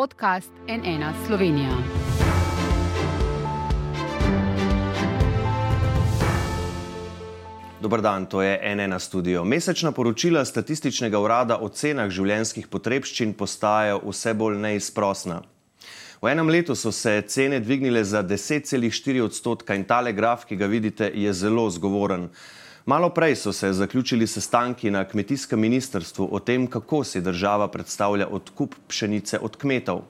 podcast NN Slovenija. Dobar dan, to je NN studio. Mesečna poročila statističnega urada o cenah življenjskih potrebščin postajajo vse bolj neizprosna. V enem letu so se cene dvignile za 10,4 odstotka in tale graf, ki ga vidite, je zelo zgovoren. Malo prej so se zaključili sestanki na kmetijskem ministrstvu o tem, kako si država predstavlja odkup pšenice od kmetov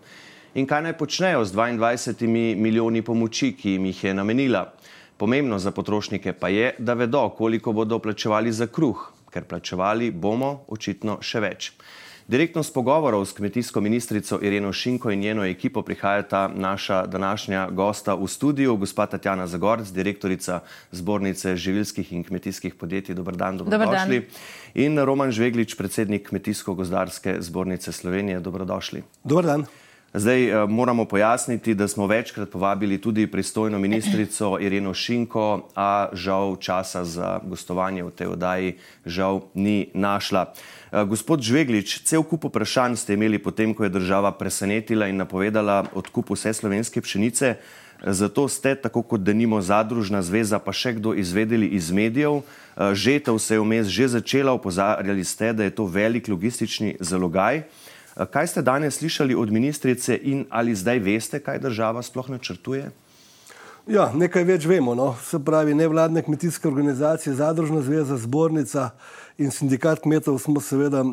in kaj naj počnejo z 22 milijoni pomoči, ki jim jih je namenila. Pomembno za potrošnike pa je, da vedo, koliko bodo plačevali za kruh, ker plačevali bomo očitno še več. Direktno s pogovorov s kmetijsko ministrico Ireno Šinko in njeno ekipo prihajata naša današnja gosta v studiu, gospa Tatjana Zagorc, direktorica zbornice živilskih in kmetijskih podjetij. Dobar dan, dobrodošli. Dobar dan. In Roman Žveglič, predsednik kmetijsko-gozdarske zbornice Slovenije. Dobrodošli. Dobar dan. Zdaj eh, moramo pojasniti, da smo večkrat povabili tudi pristojno ministrico Ireno Šinko, a žal časa za gostovanje v tej oddaji žal ni našla. Eh, gospod Žveglič, cel kup vprašanj ste imeli potem, ko je država presenetila in napovedala odkup vse slovenske pšenice. Eh, zato ste, tako kot denimo Zadružna zveza, pa še kdo izvedeli iz medijev. Žetev se je vmes že začela, opozarjali ste, da je to velik logistični zalogaj. Kaj ste danes slišali od ministrice in ali zdaj veste, kaj država sploh načrtuje? Ja, nekaj več vemo. No. Se pravi, nevladne kmetijske organizacije, Zadružna zveza, Zbornica in sindikat kmetov smo seveda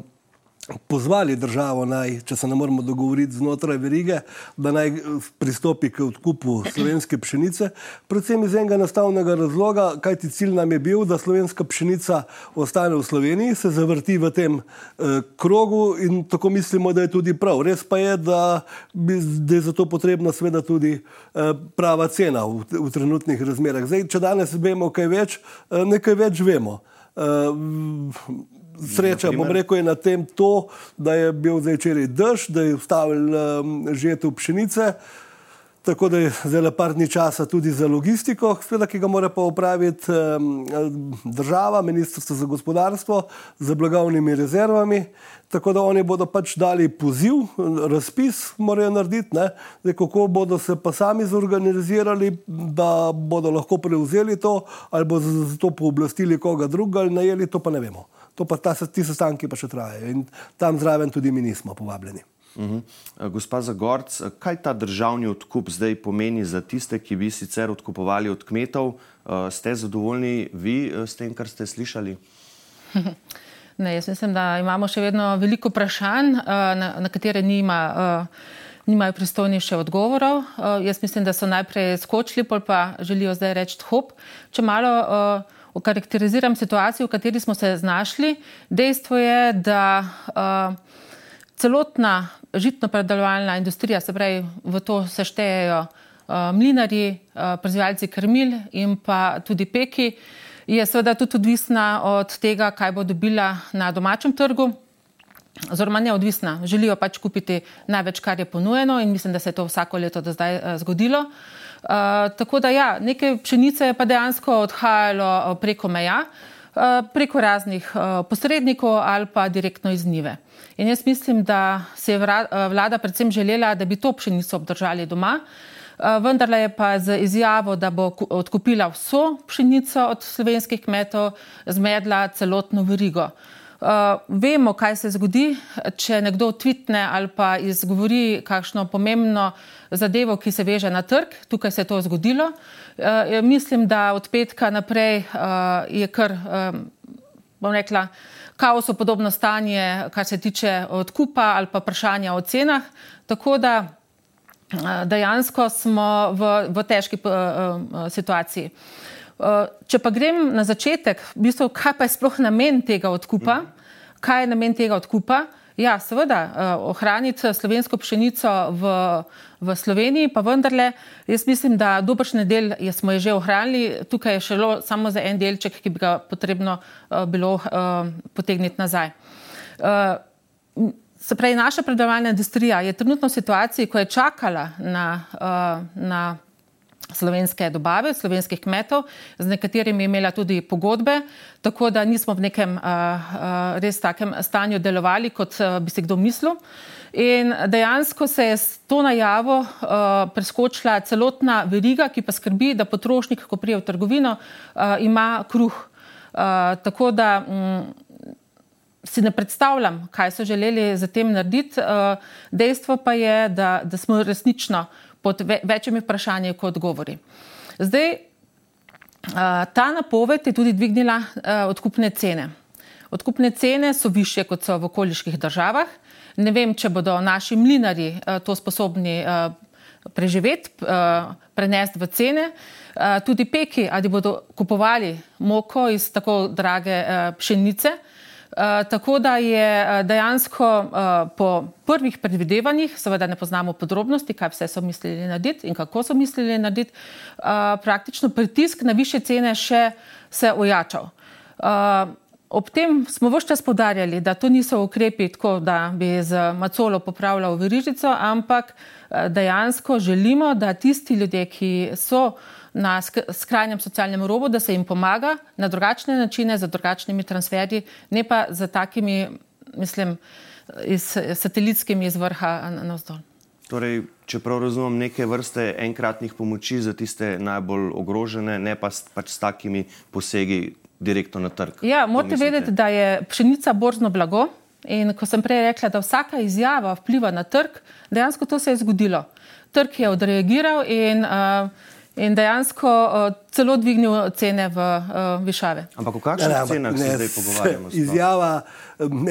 pozvali državo, naj, če se ne moremo dogovoriti znotraj verige, da naj pristopi k odkupu slovenske pšenice. Predvsem iz enega enostavnega razloga, kajti cilj nam je bil, da slovenska pšenica ostane v Sloveniji, se zavrti v tem eh, krogu in tako mislimo, da je tudi prav. Res pa je, da, bi, da je za to potrebna seveda tudi eh, prava cena v, v trenutnih razmerah. Zdaj, če danes vemo kaj več, eh, nekaj več vemo. Uh, sreča, bom rekel, je na tem to, da je bil zdaj včeraj dež, da je ustavil um, žetev pšenice. Tako da je zelo par dni časa tudi za logistiko, sveda, ki ga mora pa upraviti um, država, ministrstvo za gospodarstvo, z blagovnimi rezervami. Tako da oni bodo pač dali poziv, razpis morajo narediti, Zdaj, kako bodo se pa sami zorganizirali, da bodo lahko prevzeli to ali bodo za to pooblastili koga drugega ali najeli, to pa ne vemo. To pa ta, ti sestanki pa še trajajo in tam zraven tudi mi nismo povabljeni. Uh mhm. -huh. Gospa Zagorc, kaj ta državni odkup zdaj pomeni za tiste, ki bi sicer odkupovali od kmetov? Uh, ste zadovoljni vi s tem, kar ste slišali? Ne, jaz mislim, da imamo še vedno veliko vprašanj, na, na katere nima, nimajo pristojni še odgovorov. Jaz mislim, da so najprej skočili, pa želijo zdaj reči hop. Če malo okarakteriziram situacijo, v kateri smo se znašli. Dejstvo je, da uh, celotna žitno-predelovalna industrija, se pravi, v to se štejejo uh, mlinari, uh, proizvajalci krmil in pa tudi peki, je seveda tudi odvisna od tega, kaj bo dobila na domačem trgu. Oziroma, neodvisna, želijo pač kupiti največ, kar je ponujeno, in mislim, da se je to vsako leto do zdaj zgodilo. Uh, Eh, tako da, ja, nekaj pšenice je pa dejansko odhajalo preko meja, uh, preko raznih uh, posrednikov ali pa direktno iz Nive. In jaz mislim, da se je vlada predvsem želela, da bi to pšenico obdržali doma. Vendar je pa z izjavo, da bo odkupila vso pšenico od slovenskih kmetov, zmedla celotno verigo. Uh, vemo, kaj se zgodi, če nekdo tvitne ali pa izgovori kakšno pomembno zadevo, ki se veže na trg. Tukaj se je to zgodilo. Uh, mislim, da od petka naprej uh, je kar, um, bom rekla, kaosu podobno stanje, kar se tiče odkupa ali pa vprašanja o cenah. Tako da uh, dejansko smo v, v težki uh, uh, situaciji. Uh, če pa grem na začetek, v bistvu, kaj pa je sploh namen tega odkupa? Kaj je namen tega odkupa? Ja, seveda, eh, ohraniti slovensko pšenico v, v Sloveniji, pa vendarle, jaz mislim, da dobršni del smo že ohranili, tukaj je šlo samo za en delček, ki bi ga potrebno eh, bilo potegniti nazaj. Se pravi, naša predelovalna industrija je trenutno v situaciji, ko je čakala na, na slovenske dobave, slovenskih kmetov, z nekaterimi imela tudi pogodbe, tako da nismo v nekem uh, uh, res takem stanju delovali, kot uh, bi si kdo mislil. In dejansko se je s to najavo uh, preskočila celotna veriga, ki pa skrbi, da potrošnik, ko prije v trgovino, uh, ima kruh. Uh, tako da um, si ne predstavljam, kaj so želeli za tem narediti. Dejstvo pa je, da, da smo resnično pod večjimi vprašanji kot odgovori. Zdaj, ta napoved je tudi dvignila odkupne cene. Odkupne cene so više, kot so v okoliških državah. Ne vem, če bodo naši mlinari to sposobni preživeti, prenesti v cene. Tudi peki, ali bodo kupovali moko iz tako drage pšenice. Eh, tako da je eh, dejansko uh, po prvih predvidevanjih, seveda ne poznamo podrobnosti, kaj vse so mislili narediti in kako so mislili narediti, praktično pritisk na više cene še se ojačal. Ob tem smo vse čas podarjali, da to niso ukrepi tako, da bi z macolo popravljal verižico, ampak dejansko želimo, da tisti ljudje, ki so na skrajnem socialnem robu, da se jim pomaga na drugačne načine, z drugačnimi transferji, ne pa z takimi, mislim, iz, satelitskimi iz vrha na vzdolj. Torej, če prav razumem, neke vrste enkratnih pomoči za tiste najbolj ogrožene, ne pa s, pač s takimi posegi direktno na trg. Ja, morate vedeti, da je pšenica borzno blago in ko sem prej rekla, da vsaka izjava vpliva na trg, dejansko to se je zgodilo. Trg je odreagiral in uh, in dejansko uh, celo dvignil cene v uh, višave. Ampak v kakšnih cenah ne, se zdaj pogovarjamo? Izjava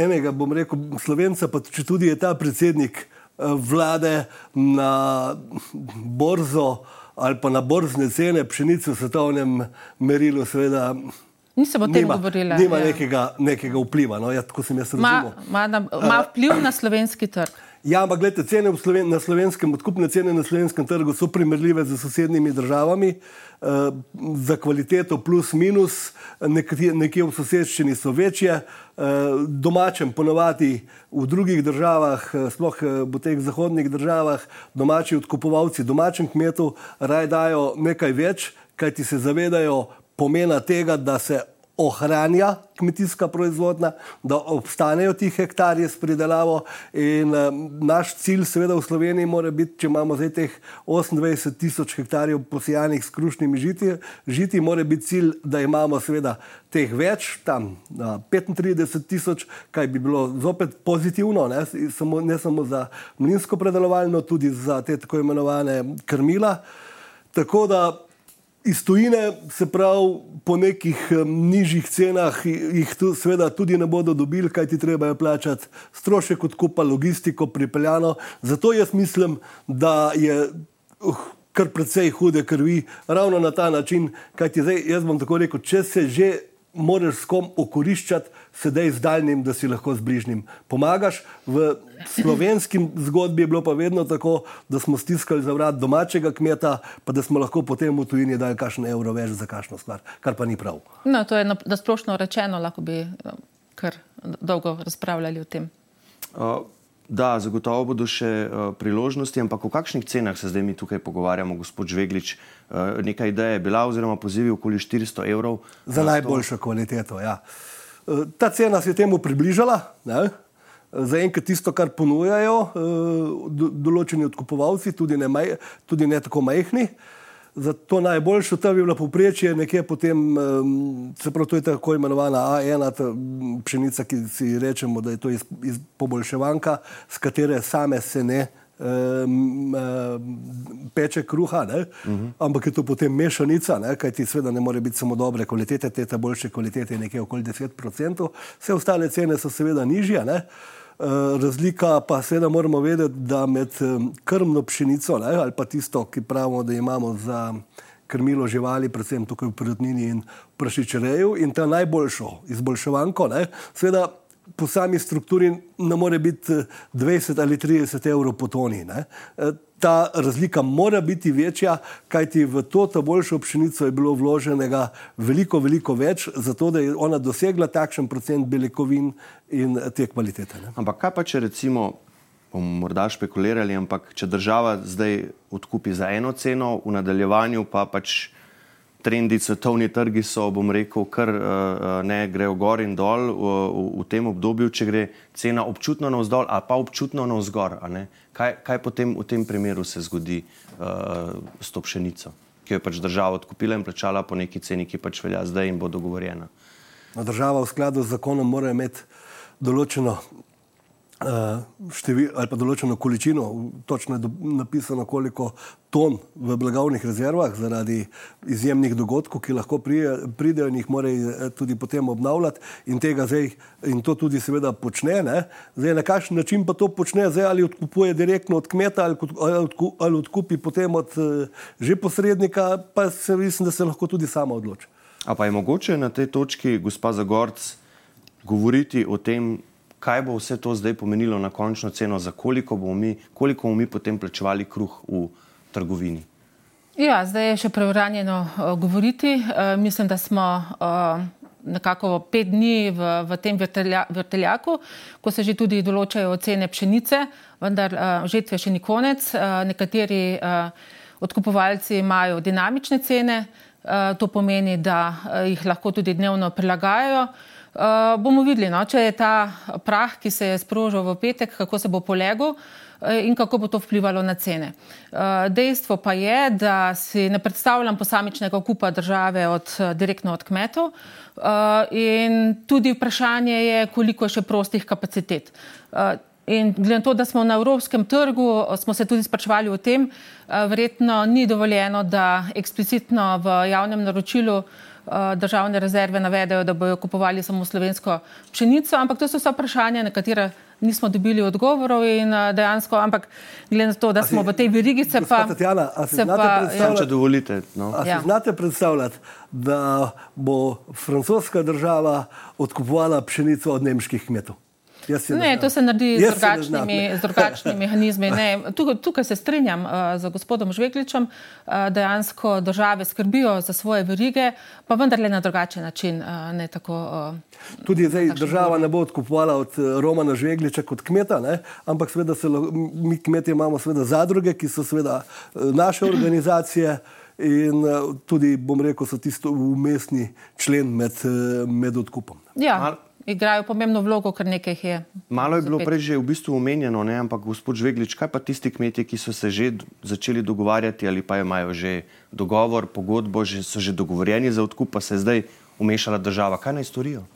enega, bom rekel, slovenca, pa če tudi je ta predsednik vlade na borzo ali pa na borzne cene pšenice v svetovnem merilu, seveda. Nisem o tem govorila. Nima ja. nekega, nekega vpliva. No? Ja, tako sem jaz razumel. Ima vpliv na slovenski trg. Ja, ampak gledajte, cene Sloven na slovenskem, odkupne cene na slovenskem trgu so primerljive z sosednjimi državami, uh, za kvaliteto plus minus, nekje, nekje v sosedščini so večje, uh, domačem ponovadi v drugih državah, uh, sploh uh, v teh zahodnih državah, domači odkupovalci, domačem kmetu raj dajo nekaj več, kajti se zavedajo pomena tega, da se ohranja kmetijska proizvodnja, da obstanejo ti hektarji s pridelavo. In uh, naš cilj, seveda, v Sloveniji mora biti, če imamo zdaj teh 28 tisoč hektarjev posijanih s krušnimi žiti, žiti, mora biti cilj, da imamo seveda teh več, tam uh, 35 tisoč, kaj bi bilo zopet pozitivno, ne samo, ne samo za mlinsko predelovalno, tudi za te tako imenovane krmila. Tako da iz tujine, se pravi, po nekih nižjih cenah, jih tu, seveda tudi ne bodo dobili, kaj ti treba plačati, strošek odkupa, logistiko, pripeljano. Zato jaz mislim, da je uh, kar precej hude krvi ravno na ta način, kaj ti zdaj, jaz bom tako rekel, če se že moraš s kom okoriščati, sedaj z daljnim, da si lahko z bližnjim pomagaš. V slovenski zgodbi je bilo pa vedno tako, da smo stiskali za vrat domačega kmeta, pa da smo lahko potem v tujini dali kakšen evro več za kakšno stvar, kar pa ni prav. No, to je na splošno rečeno, lahko bi eh, kar dolgo razpravljali o tem. Uh. Da, zagotovo bodo še uh, priložnosti, ampak o kakšnih cenah se zdaj mi tukaj pogovarjamo, gospod Žveglič? Uh, neka ideja je bila, oziroma pozivi okoli 400 evrov. Za najboljšo to. kvaliteto. Ja. Uh, ta cena se je temu približala. Ne? Za enkrat tisto, kar ponujajo uh, določeni odkupovalci, tudi ne, maj, tudi ne tako majhni. Uh, za to najboljšo, ta bi bila povprečje, nekje potem, se pravi, to je tako imenovana A1, ta pšenica, ki si rečemo, da je to iz, iz poboljševanka, z katere same se ne um, peče kruha, uh -huh. ampak je to potem mešanica, ne? kaj ti sveda ne more biti samo dobre kvalitete, te ta boljše kvalitete je nekje okoli 10%, vse ostale cene so seveda nižje. Ne? Eh, razlika pa seveda moramo vedeti, da med krmno pšenico ne, ali pa tisto, ki pravimo, da imamo za krmilo živali, predvsem tukaj v prirodnini in prašičereju, in ta najboljšo izboljševanko, ne, seveda po sami strukturi ne more biti 20 ali 30 evrov po toni. Ne. Eh, ta razlika mora biti večja, kajti v to ta boljšo pšenico je bilo vloženega veliko, veliko več, zato da je ona dosegla takšen procent beljakovin in te kvalitete. Ne. Ampak kaj pa če recimo bomo morda špekulirali, ampak če država zdaj odkupi za eno ceno, v nadaljevanju pa pač trendi, svetovni trgi so, bom rekel, kar uh, ne grejo gor in dol v, v, v tem obdobju, če gre cena občutno navzdol, a pa občutno navzgor. Kaj, kaj potem v tem primeru se zgodi uh, s to pšenico, ki jo je pač država odkupila in plačala po neki ceni, ki pač velja zdaj in bo dogovorjena? No, država v skladu z zakonom mora imeti določeno število ali pa določeno količino, točno je napisano, koliko ton v blagovnih rezervah zaradi izjemnih dogodkov, ki lahko prije, pridejo in jih morajo eh, tudi potem obnavljati in tega zdaj in to tudi seveda počne. Ne? Zdaj na kakšen način pa to počne, zdaj ali odkupuje direktno od kmeta ali, ali, ali odkupi potem od uh, že posrednika, pa se mislim, da se lahko tudi sama odloči. A pa je mogoče na tej točki, gospa Zagorc, govoriti o tem, kaj bo vse to zdaj pomenilo na končno ceno, za koliko bomo mi, koliko bomo mi potem plačevali kruh v trgovini. Ja, zdaj je še preuranjeno uh, govoriti. Uh, mislim, da smo uh, nekako pet dni v, v tem vrtelja, vrteljaku, ko se že tudi določajo cene pšenice, vendar uh, žetve še ni konec. Uh, nekateri uh, odkupovalci imajo dinamične cene, uh, to pomeni, da uh, jih lahko tudi dnevno prilagajajo. Uh, bomo videli, no, če je ta prah, ki se je sprožil v petek, kako se bo polegel uh, in kako bo to vplivalo na cene. Uh, dejstvo pa je, da si ne predstavljam posamičnega okupa države od, direktno od kmetov in tudi vprašanje je, koliko je še prostih kapacitet. In glede na to, da smo na evropskem trgu, smo se tudi sprašvali o tem, verjetno ni dovoljeno, da eksplicitno v javnem naročilu uh, Eh, državne rezerve navedajo, da bojo kupovali samo slovensko pšenico, ampak to so vsa vprašanja, na katera nismo dobili odgovorov in eh, dejansko, ampak glede na to, da smo si, v tej verigi, se pa... Tatjana, se pa, ja. če dovolite. No. A ja. si znate predstavljati, da bo francoska država odkupovala pšenico od nemških kmetov? Ne, to se naredi z drugačnimi, z drugačnimi mehanizmi. Ne, tukaj, tukaj se strinjam uh, z gospodom Žvegličem, uh, dejansko države skrbijo za svoje verige, pa vendarle na drugačen način. Uh, tako, uh, Tudi zdaj država ne bo odkupovala od Romana Žvegliča kot kmeta, ne? ampak seveda se, mi kmetje imamo seveda zadruge, ki so seveda naše organizacije. In tudi, bom rekel, so tisto umestni člen med, med odkupom. Ja, igrajo pomembno vlogo, kar nekaj jih je. Malo je bilo prej že v bistvu omenjeno, ne? ampak gospod Žveglič, kaj pa tisti kmetje, ki so se že začeli dogovarjati ali pa imajo že dogovor, pogodbo, že so že dogovorjeni za odkup, pa se je zdaj umešala država. Kaj naj storijo?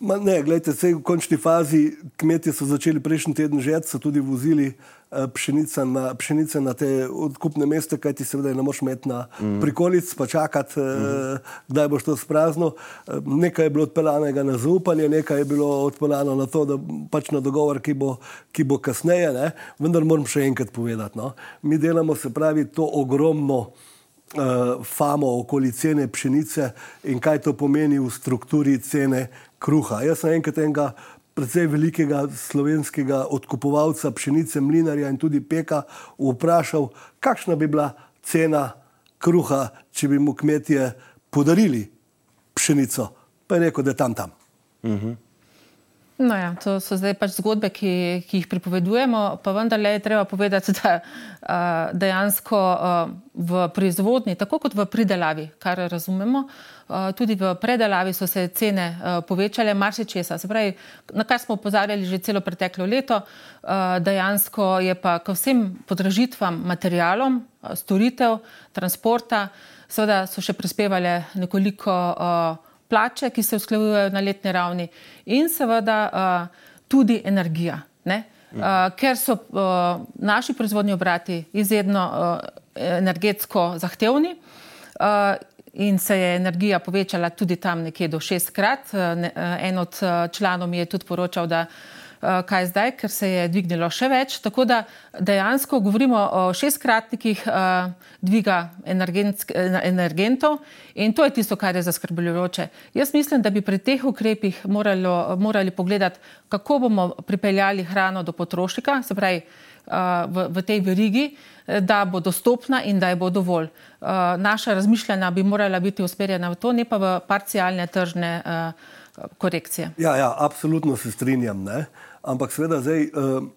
Ma ne, gledajte, v končni fazi kmetje so začeli prejšnji teden žet, so tudi vozili uh, pšenice, na, pšenice na te odkupne mesta, kaj ti seveda ne moš imeti na mm. prikolic, pa čakati, mm. kdaj boš to sprazno. Uh, nekaj je bilo odpeljanega na zaupanje, nekaj je bilo odpeljano na to, da pač na dogovor, ki bo, ki bo kasneje, ne? vendar moram še enkrat povedati. No? Mi delamo se pravi to ogromno uh, famo okoli cene pšenice in kaj to pomeni v strukturi cene kruha. Jaz sem enkrat enega predvsej velikega slovenskega odkupovalca pšenice, mlinarja in tudi peka vprašal, kakšna bi bila cena kruha, če bi mu kmetje podarili pšenico. Pa je rekel, da je tam tam. Uh mhm. -huh. No ja, to so zdaj pač zgodbe, ki, ki jih pripovedujemo, pa vendarle je treba povedati, da uh, dejansko uh, v proizvodni, tako kot v pridelavi, kar razumemo, uh, tudi v predelavi so se cene uh, povečale, marsičesa. Se pravi, na kar smo upozarjali že celo preteklo leto, uh, dejansko je pa k vsem podražitvam materialom, uh, storitev, transporta, seveda so še prispevale nekoliko. Uh, plače, ki se usklajujejo na letni ravni, in seveda uh, tudi energija. Ne? Uh, ker so uh, naši proizvodni obrati izredno uh, energetsko zahtevni uh, in se je energija povečala tudi tam nekje do šestkrat. En od članov mi je tudi poročal, da uh, kaj zdaj, ker se je dvignilo še več. Tako da dejansko govorimo o šestkratnikih eh, dviga energentov in to je tisto, kar je zaskrbljujoče. Jaz mislim, da bi pri teh ukrepih moralo, morali pogledati, kako bomo pripeljali hrano do potrošnika, se pravi eh, v, v tej verigi, da bo dostopna in da je bo dovolj. Naša razmišljanja bi morala biti usmerjena v to, ne pa v parcialne tržne korekcije. Ja, ja absolutno se strinjam. Ne? Ampak seveda zdaj. Uh,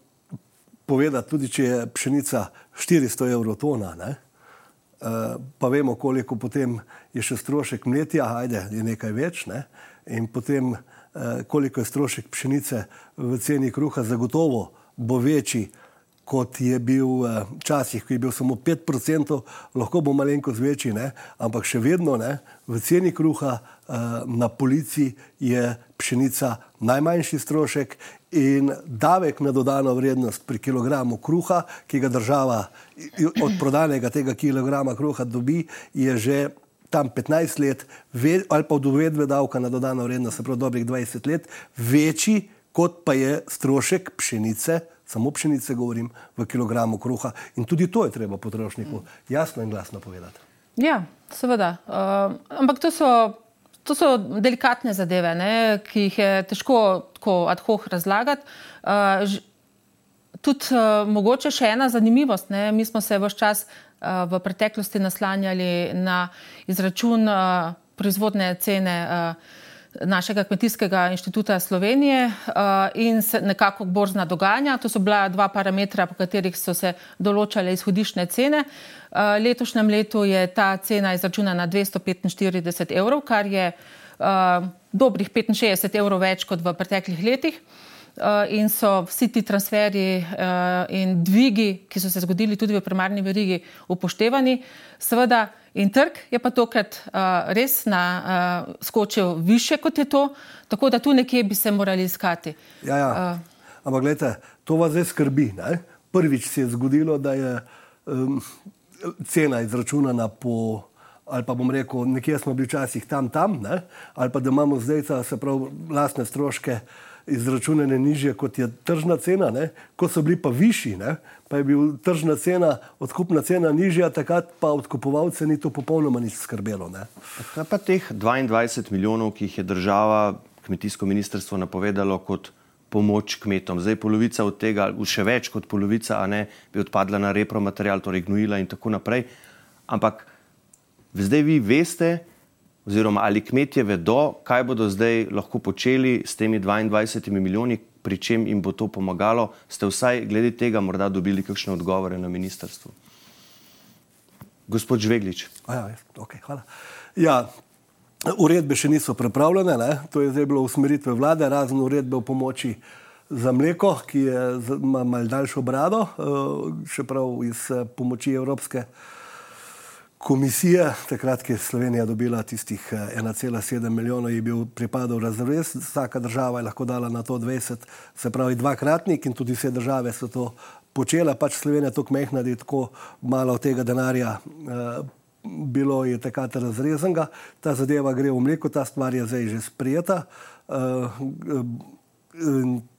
povedati, tudi če je pšenica 400 evrov tona, ne, uh, pa vemo, koliko potem je še strošek mletja, ajde, je nekaj več, ne, in potem uh, koliko je strošek pšenice v ceni kruha, zagotovo bo večji. Kot je bil včasih, ko je bil samo 5%, lahko bo malenkost večji, ne? ampak še vedno ne? v ceni kruha na polici je pšenica najmanjši strošek in davek na dodano vrednost pri kilogramu kruha, ki ga država od prodanega tega kilograma kruha dobi, je že tam 15 let, ali pa od uvedbe davka na dodano vrednost, se pravi dobrih 20 let, večji, kot pa je strošek pšenice, samo pšenice govorim, v kilogramu kruha. In tudi to je treba potrošniku jasno in glasno povedati. Ja, seveda. Uh, ampak to so To so delikatne zadeve, ne, ki jih je težko tako ad hoc razlagati. Uh, tudi uh, mogoče še ena zanimivost. Ne, mi smo se vse čas uh, v preteklosti naslanjali na izračun uh, proizvodne cene. Uh, Našega kmetijskega inštituta Slovenije uh, in nekako borzna dogajanja. To so bila dva parametra, po katerih so se določale izhodišne cene. Eh, letošnjem letu je ta cena izračunana na 245 evrov, kar je uh, dobrih 65 evrov več kot v preteklih letih. Uh, in so vsi ti transferji uh, in dvigi, ki so se zgodili tudi v primarni verigi, upoštevani. Seveda, in trg je pa tokrat uh, res na, uh, skočil više kot je to, tako da tu nekje bi se morali iskati. Ja, ja. Uh, Ampak, gledajte, to vas zdaj skrbi. Ne? Prvič se je zgodilo, da je um, cena izračunana po, ali pa bom rekel, nekje smo bili včasih tam, tam, ne? ali pa da imamo zdaj, se pravi, lastne stroške izračunane nižje, kot je tržna cena, ne? ko so bili pa višji, ne? pa je bil tržna cena, odkupna cena nižja, takrat pa odkupovalce ni to popolnoma nič skrbelo. Kaj pa teh 22 milijonov, ki jih je država, kmetijsko ministrstvo napovedalo kot pomoč kmetom. Zdaj polovica od tega, še več kot polovica, a ne bi odpadla na repromaterial, torej gnojila in tako naprej. Ampak zdaj vi veste, oziroma ali kmetje vedo, kaj bodo zdaj lahko počeli s temi 22 milijoni, pri čem jim bo to pomagalo, ste vsaj glede tega morda dobili kakšne odgovore na ministrstvu. Gospod Žveglič. Ja, okay, hvala. Ja, Uredbe še niso pripravljene, ne? to je zdaj bilo usmeritve vlade, razen uredbe o pomoči za mleko, ki je, ima malce daljšo brado, eh, še prav iz eh, pomoči Evropske komisije. Takrat, ko je Slovenija dobila tistih 1,7 eh, milijonov, je bil pripadal razrez, vsaka država je lahko dala na to 20, se pravi dvakratnik in tudi vse države so to počele, pač Slovenija tako mehna, da je tako malo tega denarja bilo je takrat razrezanega, ta zadeva gre v mleko, ta stvar je zdaj že sprijeta. Uh,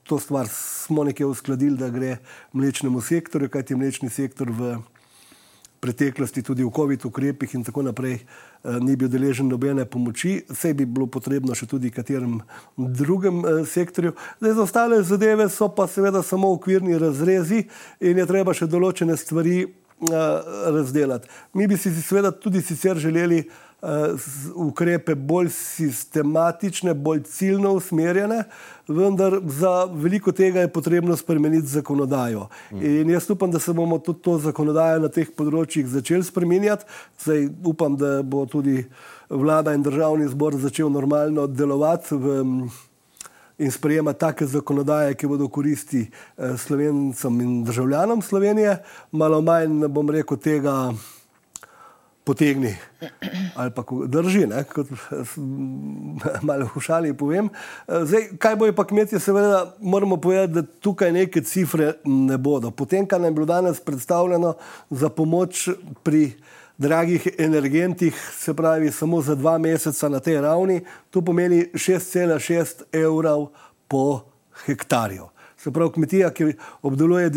to stvar smo nekje uskladili, da gre mlečnemu sektorju, kajti mlečni sektor v preteklosti, tudi v COVID ukrepih in tako naprej, uh, ni bil deležen nobene pomoči, vse bi bilo potrebno še tudi katerem drugem uh, sektorju. Zdaj, za ostale zadeve so pa seveda samo okvirni razrezi in je treba še določene stvari Eh, razdelati. Mi bi si seveda tudi sicer želeli uh, ukrepe bolj sistematične, bolj ciljno usmerjene, vendar za veliko tega je potrebno spremeniti zakonodajo. In jaz upam, da se bomo tudi to zakonodajo na teh področjih začeli spremenjati. Zdaj upam, da bo tudi vlada in državni zbor začel normalno delovati. V, in sprejema take zakonodaje, ki bodo koristi eh, slovencem in državljanom Slovenije, malo manj, bom rekel, tega potegni ali pa drži, ne, kot malo v šali povem. Eh, zdaj, kaj bojo pa kmetje, seveda moramo povedati, da tukaj neke cifre ne bodo. Potem, kar nam je bilo danes predstavljeno za pomoč pri dragih energentih, se pravi samo za dva meseca na tej ravni, to pomeni 6,6 evrov po hektarju. Se pravi, kmetija, ki obdeluje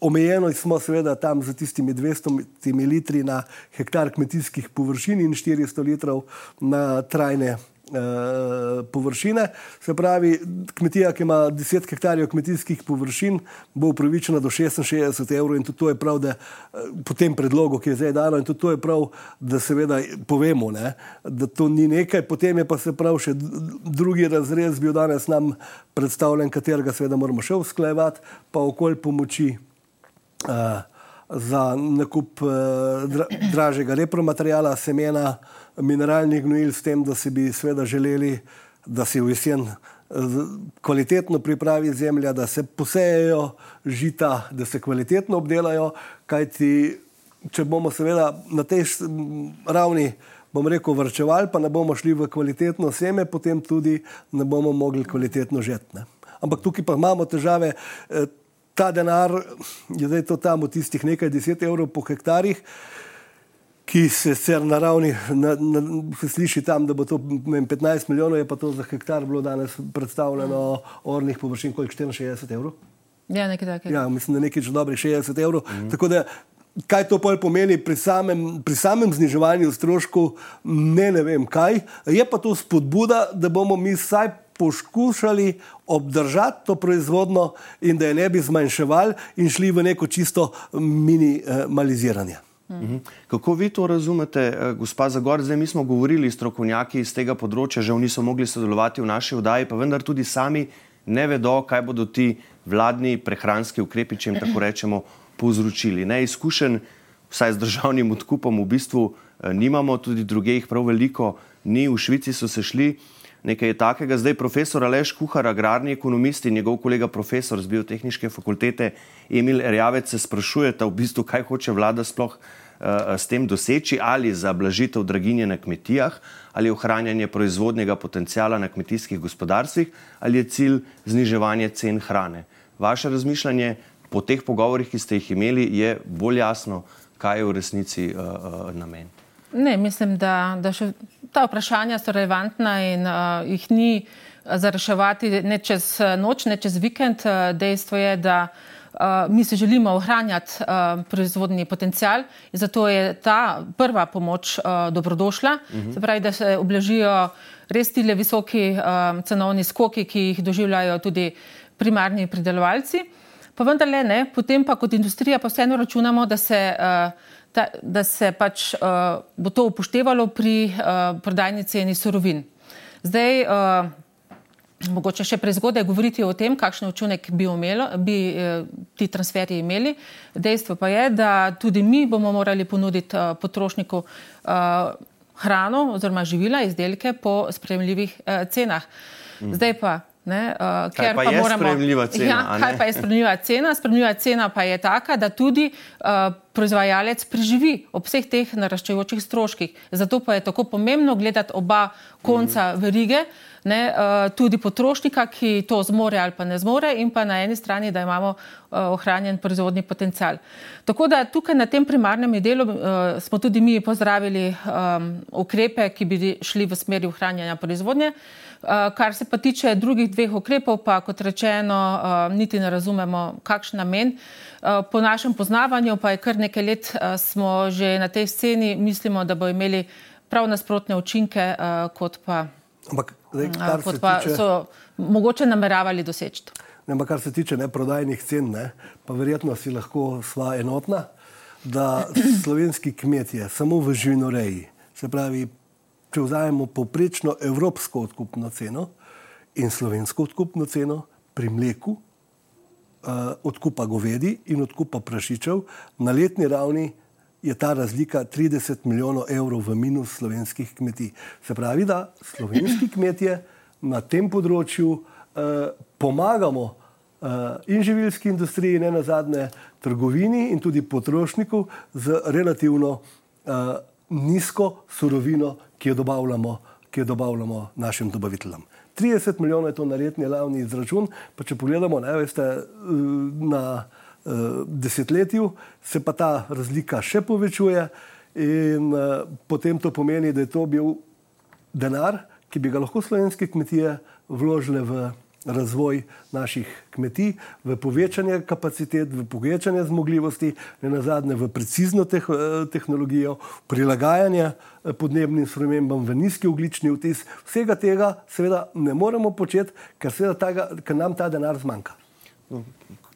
omejeno, smo seveda tam z tistimi 200 litri na hektar kmetijskih površin in 400 litrov na trajne Eh, površine. Se pravi, kmetija, ki ima 10 hektarjev kmetijskih površin, bo upravičena do 66 evrov in tudi to je prav, da eh, po tem predlogu, ki je zdaj dano, in tudi to je prav, da seveda povemo, ne, da to ni nekaj. Potem je pa se prav še drugi razrez bil danes nam predstavljen, katerega seveda moramo še usklajevati, pa okolj pomoči za nakup dra, dražjega repromaterijala, semena, mineralnih gnojil, s tem, da si bi seveda želeli, da si v jesen kvalitetno pripravi zemlja, da se posejejo žita, da se kvalitetno obdelajo, kajti če bomo seveda na tej ravni, bom rekel, vrčevali, pa ne bomo šli v kvalitetno seme, potem tudi ne bomo mogli kvalitetno žetne. Ampak tukaj pa imamo težave. Eh, ta denar je zdaj to tam v tistih nekaj deset evrov po hektarjih ki se sicer na ravni, na, na, sliši tam, da bo to vem, 15 milijonov, je pa to za hektar bilo danes predstavljeno ornih površin, koliko 64 evrov. Ja, nekaj takega. Ja, mislim, da nekaj dobrih 60 evrov. Mm. Tako da, kaj to pomeni pri samem, pri samem zniževanju stroškov, ne, ne vem kaj. Je pa to spodbuda, da bomo mi vsaj poskušali obdržati to proizvodno in da je ne bi zmanjševali in šli v neko čisto minimaliziranje. Mhm. Kako vi to razumete, eh, gospa Zagor? Zdaj mi smo govorili strokovnjaki iz tega področja, žal niso mogli sodelovati v naši vdaji, pa vendar tudi sami ne vedo, kaj bodo ti vladni prehranski ukrepi, če jim tako rečemo, povzročili. Neizkušen, vsaj z državnim odkupom, v bistvu eh, nimamo, tudi druge jih prav veliko ni, v Švici so se šli. Nekaj je takega. Zdaj profesor Aleš Kuhar, agrarni ekonomist in njegov kolega profesor z biotehničke fakultete Emil Erjavec se sprašujeta v bistvu, kaj hoče vlada sploh s tem doseči ali za blažitev draginje na kmetijah ali ohranjanje proizvodnega potencijala na kmetijskih gospodarstvih ali je cilj zniževanje cen hrane. Vaše razmišljanje po teh pogovorih, ki ste jih imeli, je bolj jasno, kaj je v resnici uh, uh, namen. Ne, mislim, da, da še ta vprašanja so relevantna in uh, jih ni za reševati ne čez noč, ne čez vikend. Dejstvo je, da uh, mi se želimo ohranjati uh, proizvodni potencial in zato je ta prva pomoč uh, dobrodošla. Uh -huh. Se pravi, da se oblažijo res ti le visoki cenovni skoki, ki jih doživljajo tudi primarni pridelovalci. Pa vendarle ne, potem pa kot industrija pa vseeno računamo, da se da se pač bo to upoštevalo pri prodajni ceni surovin. Zdaj, mogoče še prezgodaj govoriti o tem, kakšen učinek bi, umelo, bi uh, ti transferji imeli. Dejstvo pa je, da tudi mi bomo morali ponuditi uh, potrošniku uh, hrano oziroma živila, izdelke po spremljivih uh, cenah. Mm. Zdaj pa Ne, uh, ker pa, pa je moramo, spremljiva cena. Ja, kaj pa je spremljiva cena? Spremljiva cena pa je taka, da tudi uh, proizvajalec preživi ob vseh teh naraščajočih stroških. Zato pa je tako pomembno gledati oba konca mm. verige, ne, uh, tudi potrošnika, ki to zmore ali pa ne zmore, in pa na eni strani, da imamo uh, ohranjen proizvodni potencial. Tako da tukaj na tem primarnem delu uh, smo tudi mi pozdravili um, ukrepe, ki bi šli v smeri ohranjanja proizvodnje. Eh, kar se pa tiče drugih dveh ukrepov, pa kot rečeno, eh, niti ne razumemo, kakšen namen. Eh, po našem poznavanju, pa je kar nekaj let, smo že na tej sceni, mislimo, da bo imeli prav nasprotne učinke, kot pa, Ampak, zdaj, kot pa tiče... so mogoče nameravali doseči. Ne, kar se tiče neprodajnih cen, ne, pa verjetno si lahko sva enotna, da slovenski kmetje samo v živinoreji, se pravi če vzamemo povprečno evropsko odkupno ceno in slovensko odkupno ceno pri mleku, uh, odkupa govedi in odkupa prašičev, na letni ravni je ta razlika 30 milijonov evrov v minus slovenskih kmetij. Se pravi, da slovenski kmetje na tem področju uh, pomagamo uh, in živilski industriji, ne na zadnje trgovini in tudi potrošniku z relativno uh, nizko surovino, ki jo dobavljamo, ki jo dobavljamo našim dobaviteljem. 30 milijonov je to na letni ravni izračun, pa če pogledamo ne, veste, na uh, desetletju, se pa ta razlika še povečuje in uh, potem to pomeni, da je to bil denar, ki bi ga lahko slovenske kmetije vložile v razvoj naših kmetij, v povečanje kapacitet, v povečanje zmogljivosti, ne na zadnje v precizno teh, eh, tehnologijo, prilagajanje eh, podnebnim spremembam, v nizki oglični vtis. Vsega tega seveda ne moremo početi, ker, taga, ker nam ta denar zmanjka. No,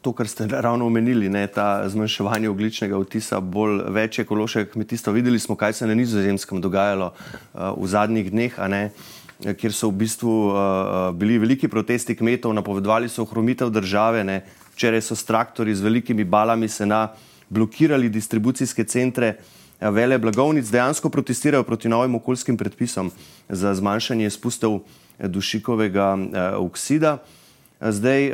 to, kar ste ravno omenili, ne, ta zmanjševanje ogličnega vtisa, bolj več ekološkega kmetijstva. Videli smo, kaj se je na nizozemskem dogajalo uh, v zadnjih dneh. Ja, kjer so v bistvu uh, bili veliki protesti kmetov, napovedovali so ohromitev države, ne, Včeraj so traktori z velikimi balami se na blokirali distribucijske centre eh, vele blagovnic, dejansko protestirajo proti novim okoljskim predpisom za zmanjšanje spustov eh, dušikovega oksida. Zdaj,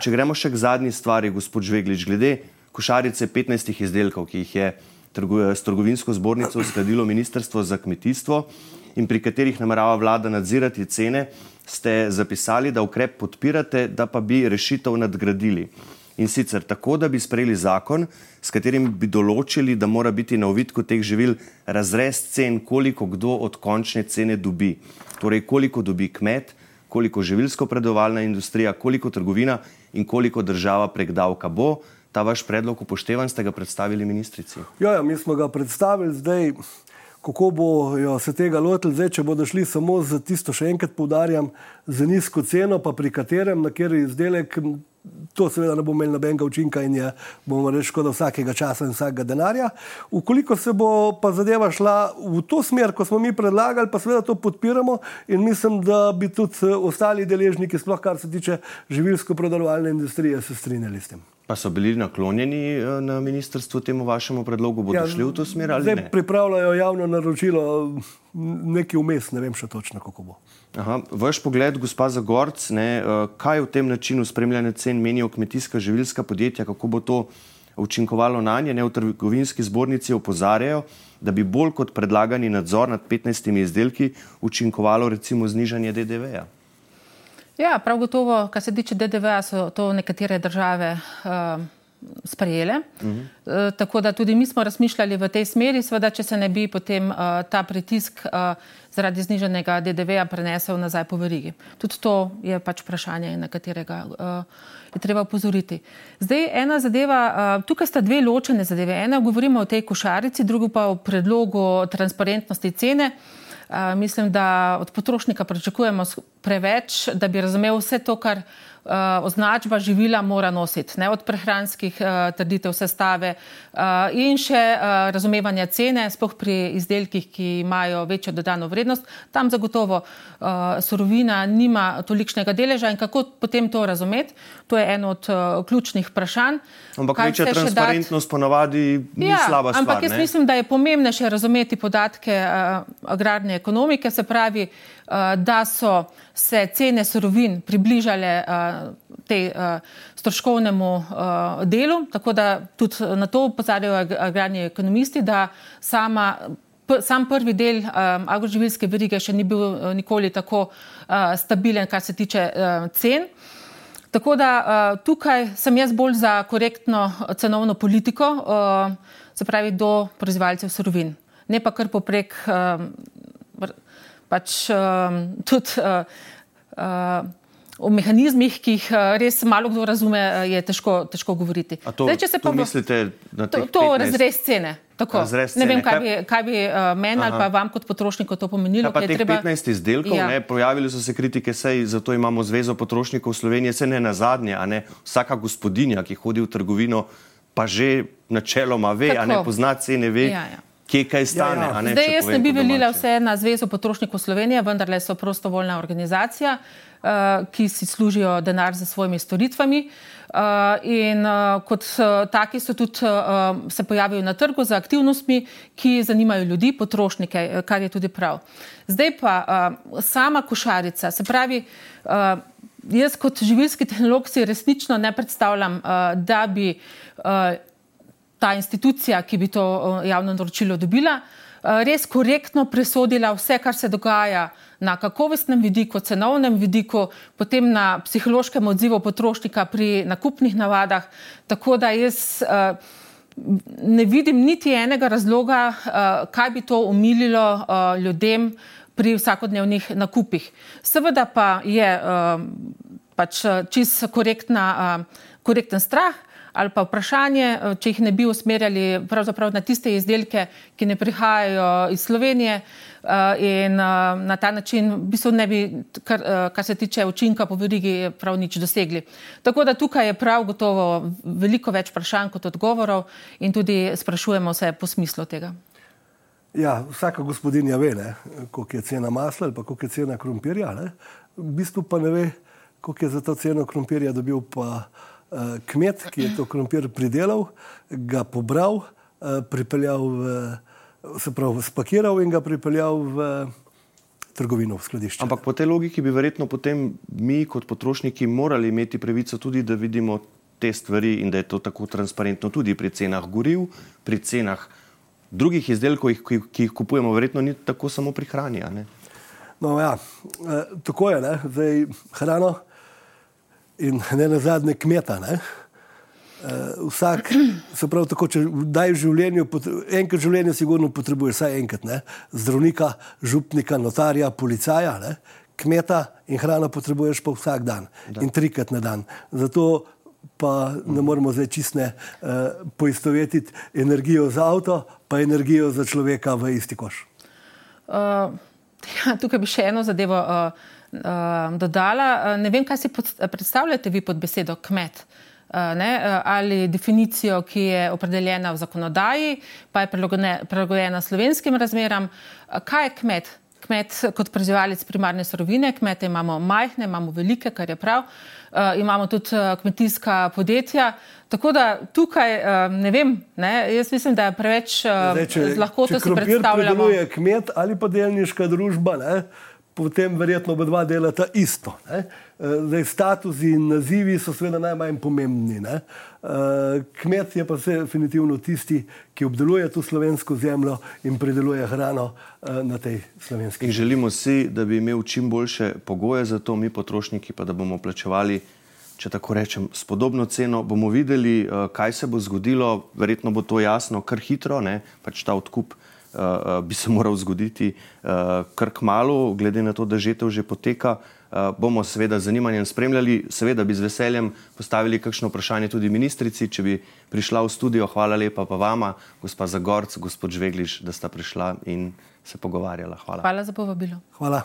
če gremo še k zadnji stvari, gospod Žveglič, glede košarice 15 izdelkov, ki jih je s trgovinsko zbornico uskladilo Ministrstvo za kmetijstvo in pri katerih namerava vlada nadzirati cene, ste zapisali, da ukrep podpirate, da pa bi rešitev nadgradili. In sicer tako, da bi sprejeli zakon, s katerim bi določili, da mora biti na uvidku teh živil razrez cen, koliko kdo od končne cene dobi. Torej, koliko dobi kmet, koliko živilsko predovalna industrija, koliko trgovina in koliko država prek davka bo. Ta vaš predlog upoštevan, ste ga predstavili ministrici? Ja, ja mi smo ga predstavili zdaj kako bojo se tega lotili, zdaj, če bodo šli samo za tisto, še enkrat poudarjam, za nizko ceno, pa pri katerem, na kateri izdelek, to seveda ne bo imelo nobenega učinka in je, bomo reči, škoda vsakega časa in vsakega denarja. Ukoliko se bo pa zadeva šla v to smer, ko smo mi predlagali, pa seveda to podpiramo in mislim, da bi tudi ostali deležniki, sploh kar se tiče živilsko-predelovalne industrije, se strinjali s tem. Pa so bili naklonjeni eh, na ministrstvu temu vašemu predlogu, bodo ja, šli v to smer ali zdaj ne? Pripravljajo javno naročilo, nekaj vmes, ne vem še točno, kako bo. Aha, vaš pogled, gospa Zagorc, ne, eh, kaj v tem načinu spremljanja cen menijo kmetijska živilska podjetja, kako bo to učinkovalo na nje? Ne, v trgovinski zbornici opozarjajo, da bi bolj kot predlagani nadzor nad 15 izdelki učinkovalo recimo znižanje DDV-ja. Ja, prav gotovo, kar se tiče DDV-ja, so to nekatere države uh, sprejele. Uh -huh. uh, tako da tudi mi smo razmišljali v tej smeri, seveda, če se ne bi potem uh, ta pritisk uh, zaradi zniženega DDV-ja prenesel nazaj po verigi. Tudi to je pač vprašanje, na katerega uh, je treba upozoriti. Zdaj, ena zadeva, uh, tukaj sta dve ločene zadeve. Ena govorimo o tej košarici, druga pa o predlogu transparentnosti cene. Mislim, da od potrošnika pričakujemo preveč, da bi razumel vse to, kar označba živila mora nositi, ne od prehranskih uh, trditev, sestave uh, in še razumevanja cene, spoh pri izdelkih, ki imajo večjo dodano vrednost. Tam zagotovo surovina nima tolikšnega deleža in kako potem to razumeti, to je eno od ključnih vprašanj. Ampak večja transparentnost ponavadi ni ja, slaba stvar. Ampak jaz ne? mislim, da je pomembnejše razumeti podatke agrarne ekonomike, se pravi, da so se cene surovin približale uh, tej uh, stroškovnemu uh, delu, tako da tudi na to upozarjajo agrarni ekonomisti, da sama. Sam prvi del um, agroživilske verige še ni bil uh, nikoli tako uh, stabilen, kar se tiče uh, cen. Tako da uh, tukaj sem jaz bolj za korektno cenovno politiko, uh, se pravi do proizvajalcev surovin, ne pa kar poprek um, pač um, tudi. Uh, uh, O mehanizmih, ki jih uh, res malo kdo razume, je težko, težko govoriti. To, Zdaj, če se pa mislite na to, to razrez cene. Razrez cene. Ne vem, kaj bi, kaj bi uh, meni ali pa vam kot potrošniku to pomenilo. Pa teh treba... 15 izdelkov, ja. ne, pojavili so se kritike, sej zato imamo Zvezo potrošnikov Slovenije, se ne na zadnje, a ne vsaka gospodinja, ki hodi v trgovino, pa že načeloma ve, Tako. a ne pozna cene, ve. Ja, ja kje kaj stane. Ja, ja. Ne, Zdaj, jaz ne bi velila vse na Zvezo potrošnikov Slovenije, vendar le so prostovoljna organizacija, uh, ki si služijo denar za svojimi storitvami. Uh, in uh, kot uh, taki so tudi uh, se pojavijo na trgu z aktivnostmi, ki zanimajo ljudi, potrošnike, kar je tudi prav. Zdaj pa uh, sama košarica, se pravi, uh, jaz kot živilski tehnolog si resnično ne predstavljam, uh, da bi uh, ta institucija, ki bi to javno naročilo dobila, eh, res korektno presodila vse, kar se dogaja na kakovostnem vidiku, cenovnem vidiku, potem na psihološkem odzivu potrošnika pri nakupnih navadah. Tako da jaz eh, ne vidim niti enega razloga, eh, kaj bi to umililo ljudem pri vsakodnevnih nakupih. Seveda pa je pač čist korekten strah ali pa vprašanje, eh, če jih ne bi usmerjali na tiste izdelke, ki ne prihajajo iz Slovenije eh, in eh, na ta način v bistvu ne bi, kar, kar se tiče učinka po verigi, prav nič dosegli. Tako da tukaj je prav gotovo veliko več vprašanj kot odgovorov in tudi sprašujemo se po smislu tega. Ja, vsaka gospodinja ve, koliko je cena masla ali koliko je cena krompirja. Ne? V bistvu pa ne ve, koliko je za to ceno krompirja dobil pa uh, kmet, ki je to krompir pridelal, ga pobral, uh, pripeljal v, se pravi, spakiral in ga pripeljal v trgovino, v skladišče. Ampak po tej logiki bi verjetno potem mi kot potrošniki morali imeti pravico tudi, da vidimo te stvari in da je to tako transparentno tudi pri cenah goriv, pri cenah drugih izdelkov, ki, ki jih kupujemo, verjetno ni tako samo pri hrani. No, ja, e, tako je, ne? zdaj hrano in ne na zadnje kmeta. Ne? E, vsak, se pravi, tako, če daj v življenju, enkrat v življenju, sigurno potrebuješ vsaj enkrat, ne? zdravnika, župnika, notarja, policaja, ne? kmeta in hrano potrebuješ pa vsak dan da. in trikrat na dan. Zato pa ne moremo zdaj čistne uh, poistovetiti energijo za avto, pa energijo za človeka v isti koš. Uh, ja, tukaj bi še eno zadevo uh, uh, dodala. Uh, ne vem, kaj si pod, predstavljate vi pod besedo kmet. Ne, ali definicijo, ki je opredeljena v zakonodaji, pa je prilagojena slovenskim razmeram. Kaj je kmet? Kmet kot proizvajalec primarne sorovine, kmete imamo majhne, imamo velike, kar je prav. Uh, uh, imamo tudi uh, kmetijska podjetja. Tako da tukaj uh, ne vem, ne, jaz mislim, da je preveč uh, lahko to si predstavljamo. Če kmet ali pa delniška družba, ne, potem verjetno oba dva delata isto. Ne. Zdaj, status in nazivi so seveda najmanj pomembni. Ne. Kmet je pa definitivno tisti, ki obdeluje to slovensko zemljo in predeluje hrano na tej slovenski zemlji. Želimo si, da bi imel čim boljše pogoje za to, mi potrošniki pa da bomo plačevali, če tako rečem, s podobno ceno. Bomo videli, kaj se bo zgodilo, verjetno bo to jasno kar hitro, ne, pač ta odkup. Uh, bi se moral zgoditi uh, kar k malu, glede na to, da žetev že poteka. Uh, bomo seveda z zanimanjem spremljali, seveda bi z veseljem postavili kakšno vprašanje tudi ministrici, če bi prišla v studio. Hvala lepa pa vama, gospa Zagorc, gospod Žvegliš, da sta prišla in se pogovarjala. Hvala. Hvala za povabilo. Hvala.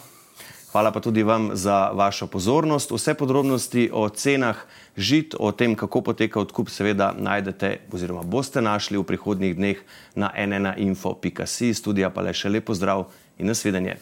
Hvala pa tudi vam za vašo pozornost. Vse podrobnosti o cenah žit, o tem, kako poteka odkup, seveda najdete oziroma boste našli v prihodnjih dneh na nnainfo.si. Studija pa le še lepo zdrav in nasvidenje.